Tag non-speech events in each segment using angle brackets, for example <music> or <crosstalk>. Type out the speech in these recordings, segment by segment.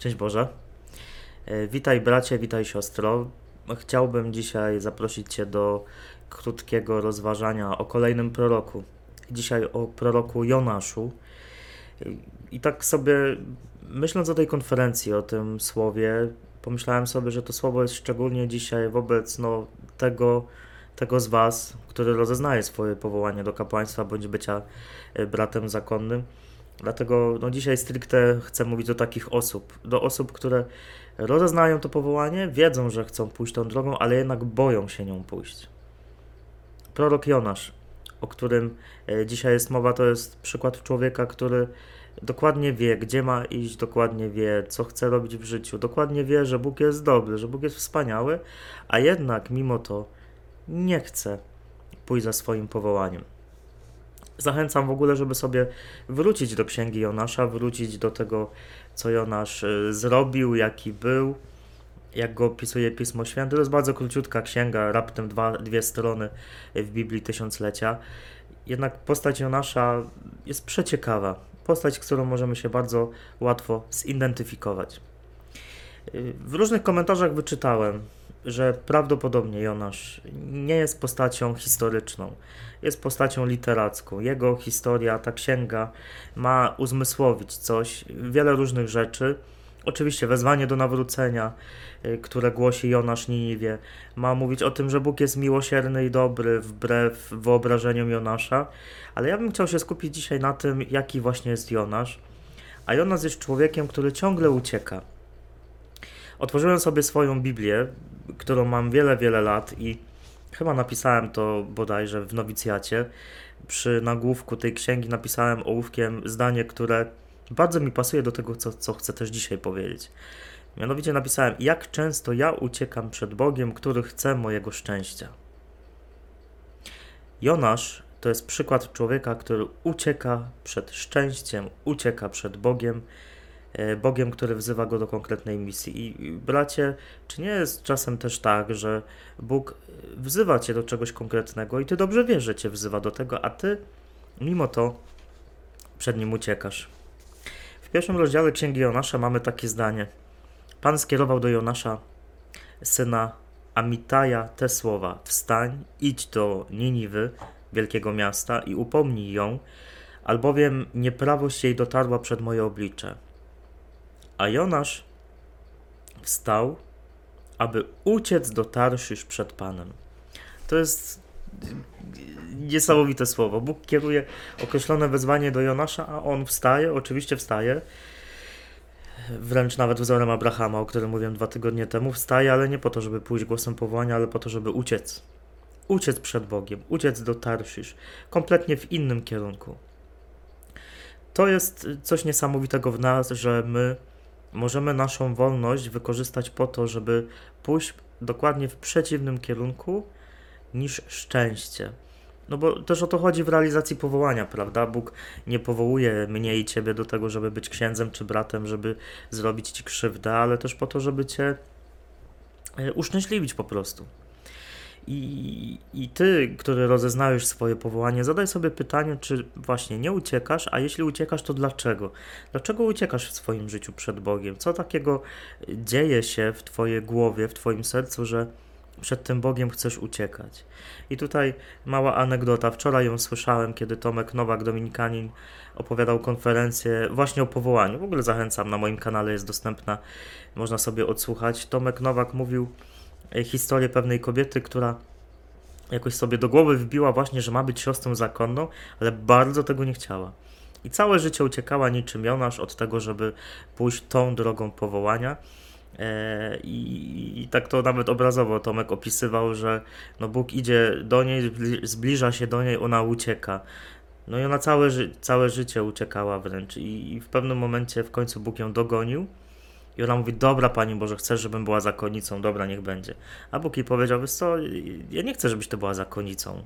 Szczęść Boże. E, Witaj bracie, witaj siostro. Chciałbym dzisiaj zaprosić Cię do krótkiego rozważania o kolejnym proroku. Dzisiaj o proroku Jonaszu. E, I tak sobie myśląc o tej konferencji, o tym słowie, pomyślałem sobie, że to słowo jest szczególnie dzisiaj wobec no, tego, tego z Was, który rozeznaje swoje powołanie do kapłaństwa bądź bycia e, bratem zakonnym. Dlatego no, dzisiaj stricte chcę mówić do takich osób, do osób, które rozeznają to powołanie, wiedzą, że chcą pójść tą drogą, ale jednak boją się nią pójść. Prorok Jonasz, o którym e, dzisiaj jest mowa, to jest przykład człowieka, który dokładnie wie, gdzie ma iść, dokładnie wie, co chce robić w życiu, dokładnie wie, że Bóg jest dobry, że Bóg jest wspaniały, a jednak mimo to nie chce pójść za swoim powołaniem. Zachęcam w ogóle, żeby sobie wrócić do księgi Jonasza, wrócić do tego, co Jonasz y, zrobił, jaki był, jak go opisuje Pismo Święte. To jest bardzo króciutka księga, raptem dwa, dwie strony w Biblii Tysiąclecia. Jednak postać Jonasza jest przeciekawa. Postać, z którą możemy się bardzo łatwo zidentyfikować. Y, W różnych komentarzach wyczytałem, że prawdopodobnie Jonasz nie jest postacią historyczną, jest postacią literacką. Jego historia, ta księga ma uzmysłowić coś, wiele różnych rzeczy. Oczywiście wezwanie do nawrócenia, y, które głosi Jonasz Niniwie, ma mówić o tym, że Bóg jest miłosierny i dobry wbrew wyobrażeniom Jonasza, ale ja bym chciał się skupić dzisiaj na tym, jaki właśnie jest Jonasz. A Jonasz jest człowiekiem, który ciągle ucieka. Otworzyłem sobie swoją Biblię, którą mam wiele, wiele lat i chyba napisałem to bodajże w nowicjacie. Przy nagłówku tej księgi napisałem ołówkiem zdanie, które bardzo mi pasuje do tego, co, co chcę też dzisiaj powiedzieć. Mianowicie napisałem, jak często ja uciekam przed Bogiem, który chce mojego szczęścia. Jonasz to jest przykład człowieka, który ucieka przed szczęściem, ucieka przed Bogiem, Bogiem, który wzywa go do konkretnej misji. I i, bracie, czy nie jest czasem też tak, że Bóg wzywa cię do czegoś konkretnego i ty dobrze wiesz, że cię wzywa do tego, a ty mimo to przed nim uciekasz? W pierwszym rozdziale Księgi Jonasza mamy takie zdanie. Pan skierował do Jonasza, syna Amitaja, te słowa: Wstań, idź do Niniwy, wielkiego miasta, i upomnij ją, albowiem nieprawość jej dotarła przed moje oblicze. A Jonasz wstał, aby uciec do Tarszysz przed Panem. To jest niesamowite słowo. Bóg kieruje określone wezwanie do Jonasza, a on wstaje, oczywiście wstaje, wręcz nawet wzorem Abrahama, o którym mówiłem dwa tygodnie temu, wstaje, ale nie po to, żeby pójść głosem powołania, ale po to, żeby uciec. Uciec przed Bogiem, uciec do Tarszysz, kompletnie w innym kierunku. To jest coś niesamowitego w nas, że my możemy naszą wolność wykorzystać po to, żeby pójść dokładnie w przeciwnym kierunku niż szczęście. No bo też o to chodzi w realizacji powołania, prawda? Bóg nie powołuje mnie i ciebie do tego, żeby być księdzem czy bratem, żeby zrobić ci krzywdę, ale też po to, żeby cię e, uszczęśliwić po prostu. I, I ty, który rozeznajesz swoje powołanie, zadaj sobie pytanie, czy właśnie nie uciekasz, a jeśli uciekasz, to dlaczego? Dlaczego uciekasz w swoim życiu przed Bogiem? Co takiego dzieje się w twojej głowie, w twoim sercu, że przed tym Bogiem chcesz uciekać? I tutaj mała anegdota. Wczoraj ją słyszałem, kiedy Tomek Nowak, Dominikanin, opowiadał konferencję właśnie o powołaniu. W ogóle zachęcam, na moim kanale jest dostępna, można sobie odsłuchać. Tomek Nowak mówił historię pewnej kobiety, która jakoś sobie do głowy wbiła właśnie, że ma być siostrą zakonną, ale bardzo tego nie chciała. I całe życie uciekała niczym Jonasz od tego, żeby pójść tą drogą powołania. E, I, I tak to nawet obrazowo Tomek opisywał, że no Bóg idzie do niej, zbli- zbliża się do niej, ona ucieka. No i ona całe, całe życie uciekała wręcz. I, I w pewnym momencie w końcu Bóg ją dogonił. I ona mówi, dobra Pani Boże, chcesz, żebym była zakonnicą, dobra, niech będzie. A Bóg jej powiedział, wiesz co, ja nie chcę, żebyś ty była zakonnicą.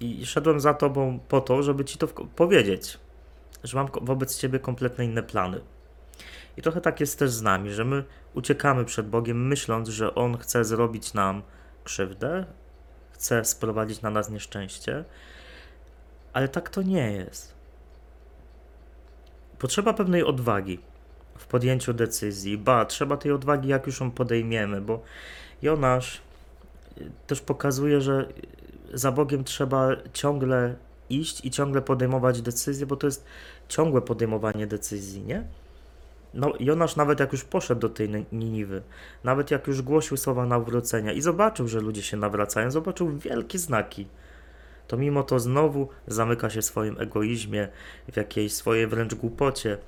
I szedłem za Tobą po to, żeby Ci to powiedzieć, że mam wobec Ciebie kompletnie inne plany. I trochę tak jest też z nami, że my uciekamy przed Bogiem, myśląc, że On chce zrobić nam krzywdę, chce sprowadzić na nas nieszczęście, ale tak to nie jest. Potrzeba pewnej odwagi, w podjęciu decyzji. Ba, trzeba tej odwagi, jak już ją podejmiemy, bo Jonasz y, też pokazuje, że za Bogiem trzeba ciągle iść i ciągle podejmować decyzje, bo to jest ciągłe podejmowanie decyzji, nie? No, Jonasz nawet jak już poszedł do tej Niniwy, nawet jak już głosił słowa nawrócenia i zobaczył, że ludzie się nawracają, zobaczył wielkie znaki, to mimo to znowu zamyka się w swoim egoizmie, w jakiejś swojej wręcz głupocie.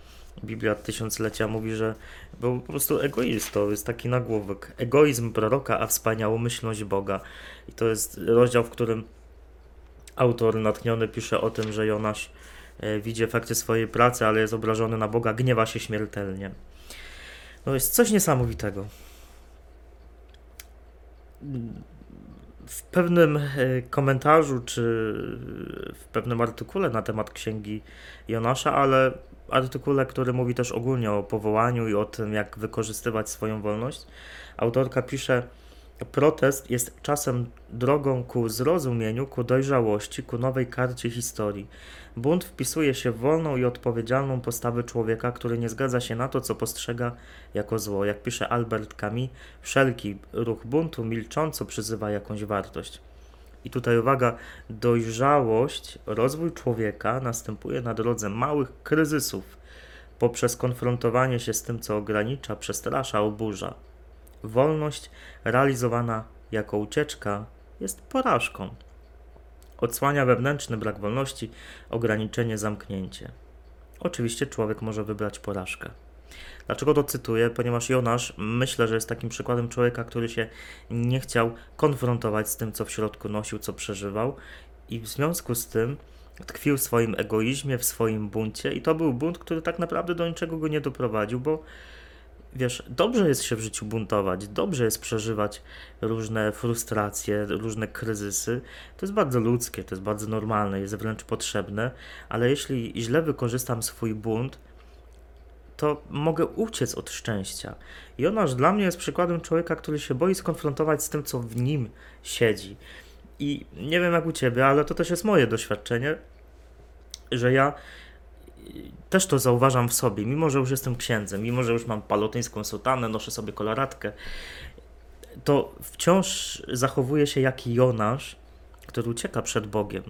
Biblia tysiąclecia mówi, że był po prostu egoistą, jest taki nagłówek. Egoizm proroka, a wspaniałomyślność Boga. I to jest rozdział, w którym autor natchniony pisze o tym, że Jonasz e, widzi efekty swojej pracy, ale jest obrażony na Boga, gniewa się śmiertelnie. No jest coś niesamowitego. W pewnym e, komentarzu czy w pewnym artykule na temat księgi Jonasza, ale artykule, który mówi też ogólnie o powołaniu i o tym, jak wykorzystywać swoją wolność, autorka pisze, Protest jest czasem drogą ku zrozumieniu, ku dojrzałości, ku nowej karcie historii. Bunt wpisuje się w wolną i odpowiedzialną postawę człowieka, który nie zgadza się na to, co postrzega jako zło. Jak pisze Albert Camus, wszelki ruch buntu milcząco przyzywa jakąś wartość. I tutaj uwaga, dojrzałość, rozwój człowieka następuje na drodze małych kryzysów, poprzez konfrontowanie się z tym, co ogranicza, przestrasza, oburza. Wolność realizowana jako ucieczka jest porażką. Odsłania wewnętrzny brak wolności, ograniczenie, zamknięcie. Oczywiście człowiek może wybrać porażkę. Dlaczego to cytuję? Ponieważ Jonasz myślę, że jest takim przykładem człowieka, który się nie chciał konfrontować z tym, co w środku nosił, co przeżywał, i w związku z tym tkwił w swoim egoizmie, w swoim buncie, i to był bunt, który tak naprawdę do niczego go nie doprowadził, bo wiesz, dobrze jest się w życiu buntować, dobrze jest przeżywać różne frustracje, różne kryzysy. To jest bardzo ludzkie, to jest bardzo normalne, jest wręcz potrzebne, ale jeśli źle wykorzystam swój bunt, to mogę uciec od szczęścia. I ona dla mnie jest przykładem człowieka, który się boi skonfrontować z tym, co w nim siedzi. I nie wiem jak u ciebie, ale to też jest moje doświadczenie, że ja też to zauważam w sobie, mimo że już jestem księdzem, mimo że już mam palotyńską sutanę, noszę sobie koloratkę, to wciąż zachowuję się jak Jonasz, który ucieka przed Bogiem.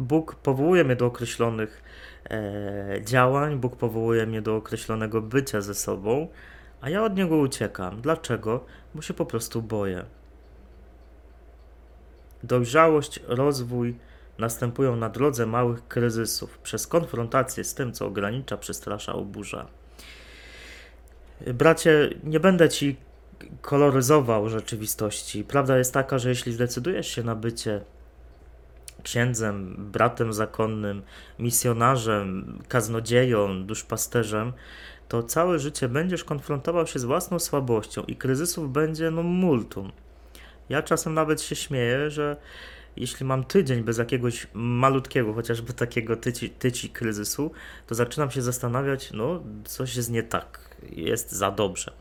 Bóg powołuje mnie do określonych e, działań, Bóg powołuje mnie do określonego bycia ze sobą, a ja od niego uciekam. Dlaczego? Bo się po prostu boję. Dojrzałość, rozwój, następują na drodze małych kryzysów, przez konfrontację z tym, co ogranicza, przestrasza, oburza. Bracie, nie będę ci koloryzował rzeczywistości. Prawda jest taka, że jeśli zdecydujesz się na bycie księdzem, bratem zakonnym, misjonarzem, kaznodzieją, duszpasterzem, to całe życie będziesz konfrontował się z własną słabością i kryzysów będzie no multum. Ja czasem nawet się śmieję, że jeśli mam tydzień bez jakiegoś malutkiego, chociażby takiego tyci, tyci kryzysu, to zaczynam się zastanawiać, no coś jest nie tak, jest za dobrze.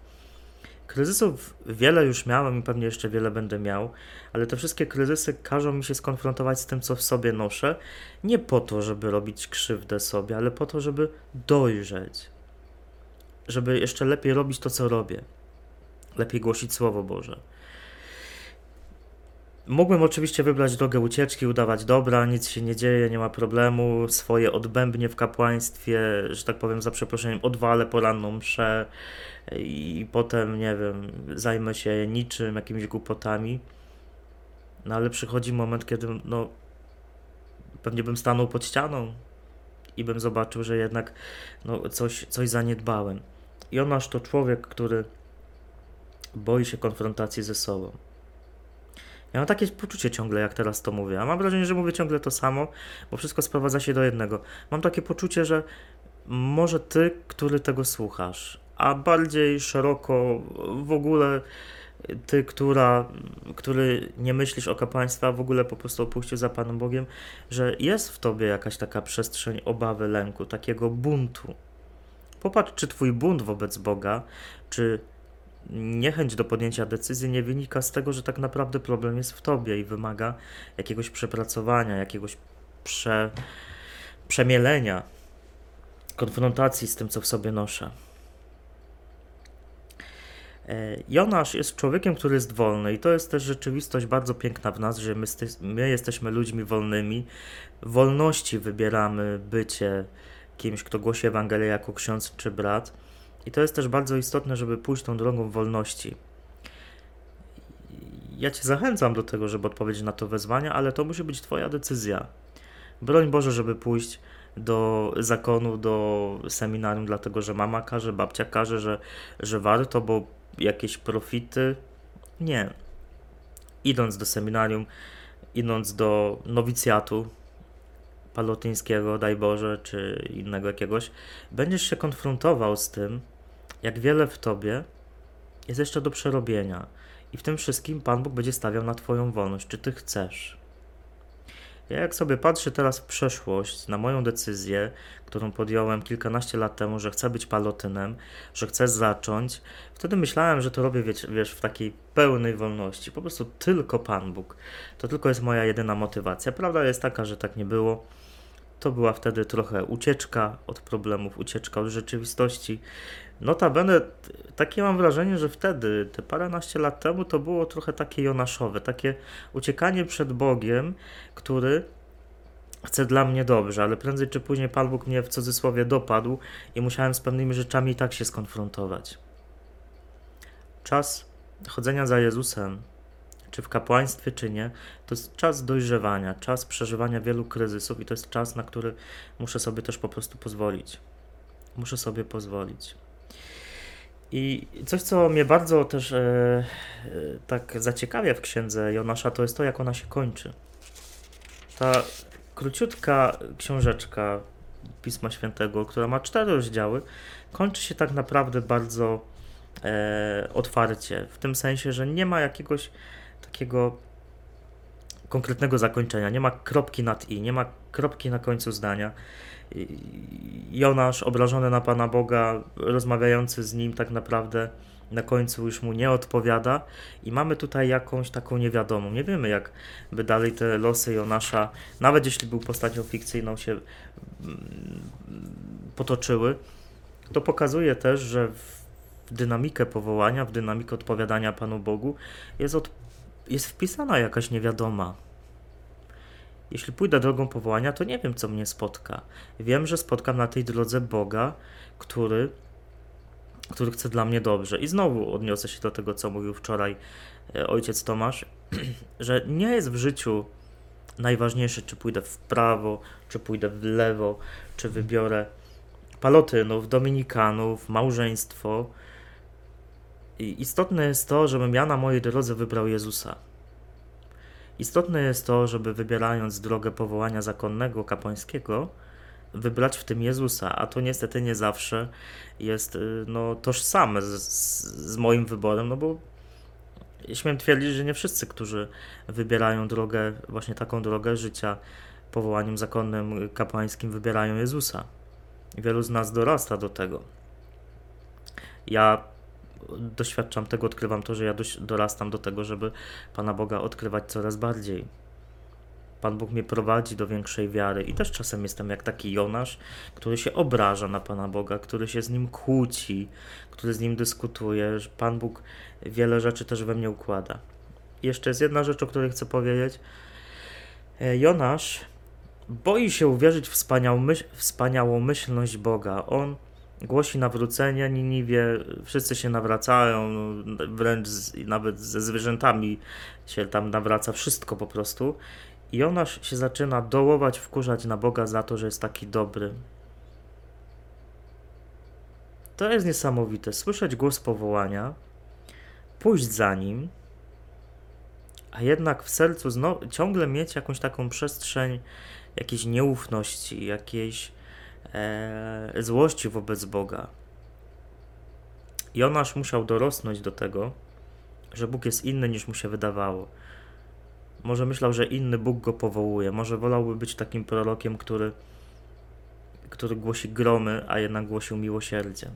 Kryzysów wiele już miałem i pewnie jeszcze wiele będę miał, ale te wszystkie kryzysy każą mi się skonfrontować z tym, co w sobie noszę, nie po to, żeby robić krzywdę sobie, ale po to, żeby dojrzeć, żeby jeszcze lepiej robić to, co robię, lepiej głosić Słowo Boże. Mógłbym oczywiście wybrać drogę ucieczki, udawać dobra, nic się nie dzieje, nie ma problemu, swoje odbębnie w kapłaństwie, że tak powiem za przeproszeniem, odwalę poranną mszę i potem, nie wiem, zajmę się niczym, jakimiś głupotami. No ale przychodzi moment, kiedy no pewnie bym stanął pod ścianą i bym zobaczył, że jednak no, coś, coś zaniedbałem. Jonasz to człowiek, który boi się konfrontacji ze sobą. Ja mam takie poczucie ciągle, jak teraz to mówię. A mam wrażenie, że mówię ciągle to samo, bo wszystko sprowadza się do jednego. Mam takie poczucie, że może ty, który tego słuchasz, a bardziej szeroko w ogóle ty, która, który nie myślisz o kapłaństwie, a w ogóle po prostu opuścił za Panem Bogiem, że jest w tobie jakaś taka przestrzeń obawy, lęku, takiego buntu. Popatrz, czy twój bunt wobec Boga, czy niechęć do podjęcia decyzji nie wynika z tego, że tak naprawdę problem jest w tobie i wymaga jakiegoś przepracowania, jakiegoś prze, przemielenia. konfrontacji z tym, co w sobie noszę. E, Jonasz jest człowiekiem, który jest wolny, i to jest też rzeczywistość bardzo piękna w nas, że my, my jesteśmy ludźmi wolnymi. Wolności wybieramy bycie kimś, kto głosi Ewangelię jako ksiądz czy brat. I to jest też bardzo istotne, żeby pójść tą drogą wolności. Ja Cię zachęcam do tego, żeby odpowiedzieć na to wezwanie, ale to musi być Twoja decyzja. Broń Boże, żeby pójść do zakonu, do seminarium, dlatego że mama każe, babcia każe, że, że warto, bo jakieś profity. Nie. Idąc do seminarium, idąc do nowicjatu palotyńskiego, daj Boże, czy innego jakiegoś, będziesz się konfrontował z tym, jak wiele w tobie jest jeszcze do przerobienia. I w tym wszystkim Pan Bóg będzie stawiał na Twoją wolność, czy Ty chcesz. Ja jak sobie patrzę teraz w przeszłość, na moją decyzję, którą podjąłem kilkanaście lat temu, że chcę być palotynem, że chcę zacząć, wtedy myślałem, że to robię, wiesz, wiesz, w takiej pełnej wolności. Po prostu tylko Pan Bóg. To tylko jest moja jedyna motywacja. Prawda jest taka, że tak nie było. To była wtedy trochę ucieczka od problemów, ucieczka od rzeczywistości. Notabene, takie mam wrażenie, że wtedy, te paręnaście lat temu, to było trochę takie jonaszowe, takie uciekanie przed Bogiem, który chce dla mnie dobrze, ale prędzej czy później Pan Bóg mnie w cudzysłowie dopadł i musiałem z pewnymi rzeczami tak się skonfrontować. Czas chodzenia za Jezusem, czy w kapłaństwie, czy nie, to jest czas dojrzewania, czas przeżywania wielu kryzysów i to jest czas, na który muszę sobie też po prostu pozwolić. Muszę sobie pozwolić. I coś, co mnie bardzo też e, e, tak zaciekawia w księdze Jonasza, to jest to, jak ona się kończy. Ta króciutka książeczka Pisma Świętego, która ma cztery rozdziały, kończy się tak naprawdę bardzo e, otwarcie. W tym sensie, że nie ma jakiegoś takiego konkretnego zakończenia, nie ma kropki nad i, nie ma kropki na końcu zdania. Jonasz obrażony na Pana Boga, rozmawiający z nim tak naprawdę na końcu już mu nie odpowiada i mamy tutaj jakąś taką niewiadomą. Nie wiemy, jak by dalej te losy Jonasza, nawet jeśli był postacią fikcyjną, się mm, potoczyły. To pokazuje też, że w dynamikę powołania, w dynamikę odpowiadania Panu Bogu jest, od, jest wpisana jakaś niewiadoma. Jeśli pójdę drogą powołania, to nie wiem, co mnie spotka. Wiem, że spotkam na tej drodze Boga, który, który chce dla mnie dobrze. I znowu odniosę się do tego, co mówił wczoraj e, ojciec Tomasz, <clears throat> że nie jest w życiu najważniejsze, czy pójdę w prawo, czy pójdę w lewo, czy wybiorę palotynów, dominikanów, małżeństwo. Istotne jest to, żebym ja na mojej drodze wybrał Jezusa. Istotne jest to, żeby wybierając drogę powołania zakonnego, kapłańskiego, wybrać w tym Jezusa, a to niestety nie zawsze jest y, no, tożsame z, z moim wyborem, no bo śmiem twierdzić, że nie wszyscy, którzy wybierają drogę, właśnie taką drogę życia powołaniem zakonnym, kapłańskim, wybierają Jezusa. Wielu z nas dorasta do tego. Ja doświadczam tego, odkrywam to, że ja dorastam do tego, żeby Pana Boga odkrywać coraz bardziej. Pan Bóg mnie prowadzi do większej wiary i też czasem jestem jak taki Jonasz, który się obraża na Pana Boga, który się z nim kłóci, który z nim dyskutuje. Pan Bóg wiele rzeczy też we mnie układa. Jeszcze jest jedna rzecz, o której chcę powiedzieć. E, Jonasz boi się uwierzyć w wspaniałą myślność Boga. On głosi nawrócenie Niniwie, wszyscy się nawracają, wręcz z, nawet ze zwierzętami się tam nawraca, wszystko po prostu. I ona się zaczyna dołować, wkurzać na Boga za to, że jest taki dobry. To jest niesamowite. Słyszeć głos powołania, pójść za nim, a jednak w sercu ciągle mieć jakąś taką przestrzeń jakiejś nieufności, jakiejś e, złości wobec Boga. Jonasz musiał dorosnąć do tego, że Bóg jest inny niż mu się wydawało. Może myślał, że inny Bóg go powołuje. Może wolałby być takim prorokiem, który, który głosi gromy, a jednak głosił miłosierdzie.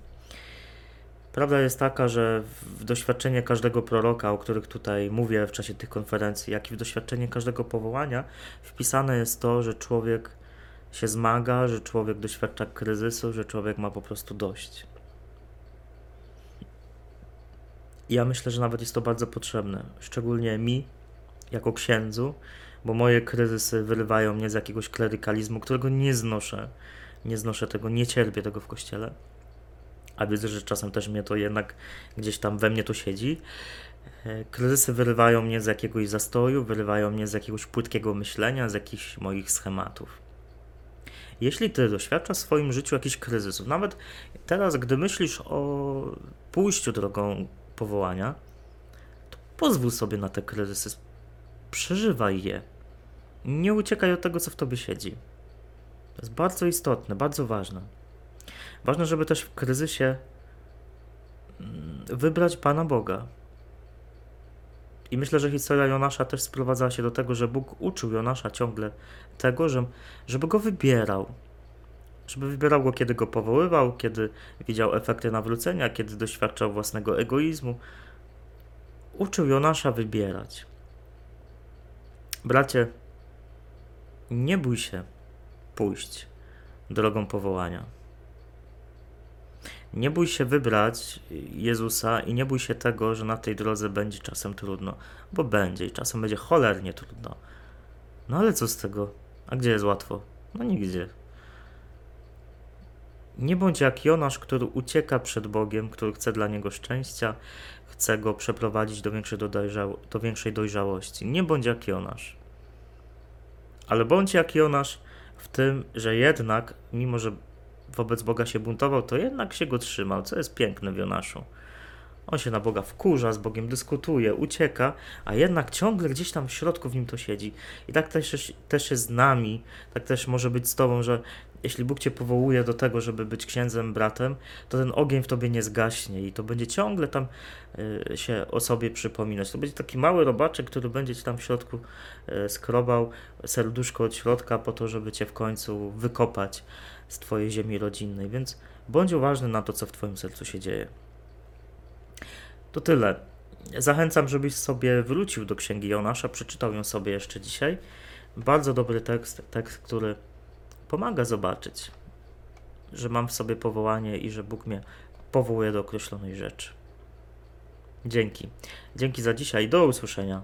Prawda jest taka, że w doświadczenie każdego proroka, o których tutaj mówię w czasie tych konferencji, jak i w doświadczenie każdego powołania, wpisane jest to, że człowiek się zmaga, że człowiek doświadcza kryzysu, że człowiek ma po prostu dość. Ja myślę, że nawet jest to bardzo potrzebne, szczególnie mi, jako księdzu, bo moje kryzysy wyrywają mnie z jakiegoś klerykalizmu, którego nie znoszę. Nie znoszę tego, nie cierpię tego w kościele. A widzę, że czasem też mnie to jednak gdzieś tam we mnie to siedzi. E, kryzysy wyrywają mnie z jakiegoś zastoju, wyrywają mnie z jakiegoś płytkiego myślenia, z jakichś moich schematów. Jeśli ty doświadczasz w swoim życiu jakichś kryzysów, nawet teraz, gdy myślisz o pójściu drogą powołania, to pozwól sobie na te kryzysy, przeżywaj je. Nie uciekaj od tego, co w tobie siedzi. To jest bardzo istotne, bardzo ważne. Ważne, żeby też w kryzysie mm, wybrać Pana Boga. I myślę, że historia Jonasza też sprowadzała się do tego, że Bóg uczył Jonasza ciągle tego, że, żeby go wybierał. Żeby wybierał go, kiedy go powoływał, kiedy widział efekty nawrócenia, kiedy doświadczał własnego egoizmu. Uczył Jonasza wybierać. Bracie, nie bój się pójść drogą powołania. Nie bój się wybrać Jezusa i nie bój się tego, że na tej drodze będzie czasem trudno, bo będzie i czasem będzie cholernie trudno. No ale co z tego? A gdzie jest łatwo? No nigdzie. Nie bądź jak Jonasz, który ucieka przed Bogiem, który chce dla niego szczęścia, chce go przeprowadzić do większej, dojrzało- do większej dojrzałości. Nie bądź jak Jonasz. Ale bądź jak Jonasz w tym, że jednak, mimo że wobec Boga się buntował, to jednak się go trzymał, co jest piękne w Jonaszu. On się na Boga wkurza, z Bogiem dyskutuje, ucieka, a jednak ciągle gdzieś tam w środku w nim to siedzi. I tak też, też jest z nami, tak też może być z Tobą, że jeśli Bóg Cię powołuje do tego, żeby być księdzem, bratem, to ten ogień w Tobie nie zgaśnie i to będzie ciągle tam y, się o sobie przypominać. To będzie taki mały robaczek, który będzie Ci tam w środku y, skrobał serduszko od środka po to, żeby Cię w końcu wykopać z Twojej ziemi rodzinnej, więc bądź uważny na to, co w Twoim sercu się dzieje. To tyle. Zachęcam, żebyś sobie wrócił do księgi Jonasza, przeczytał ją sobie jeszcze dzisiaj. Bardzo dobry tekst, tekst, który pomaga zobaczyć, że mam w sobie powołanie i że Bóg mnie powołuje do określonej rzeczy. Dzięki. Dzięki za dzisiaj. Do usłyszenia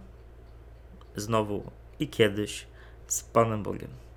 znowu i kiedyś z Panem Bogiem.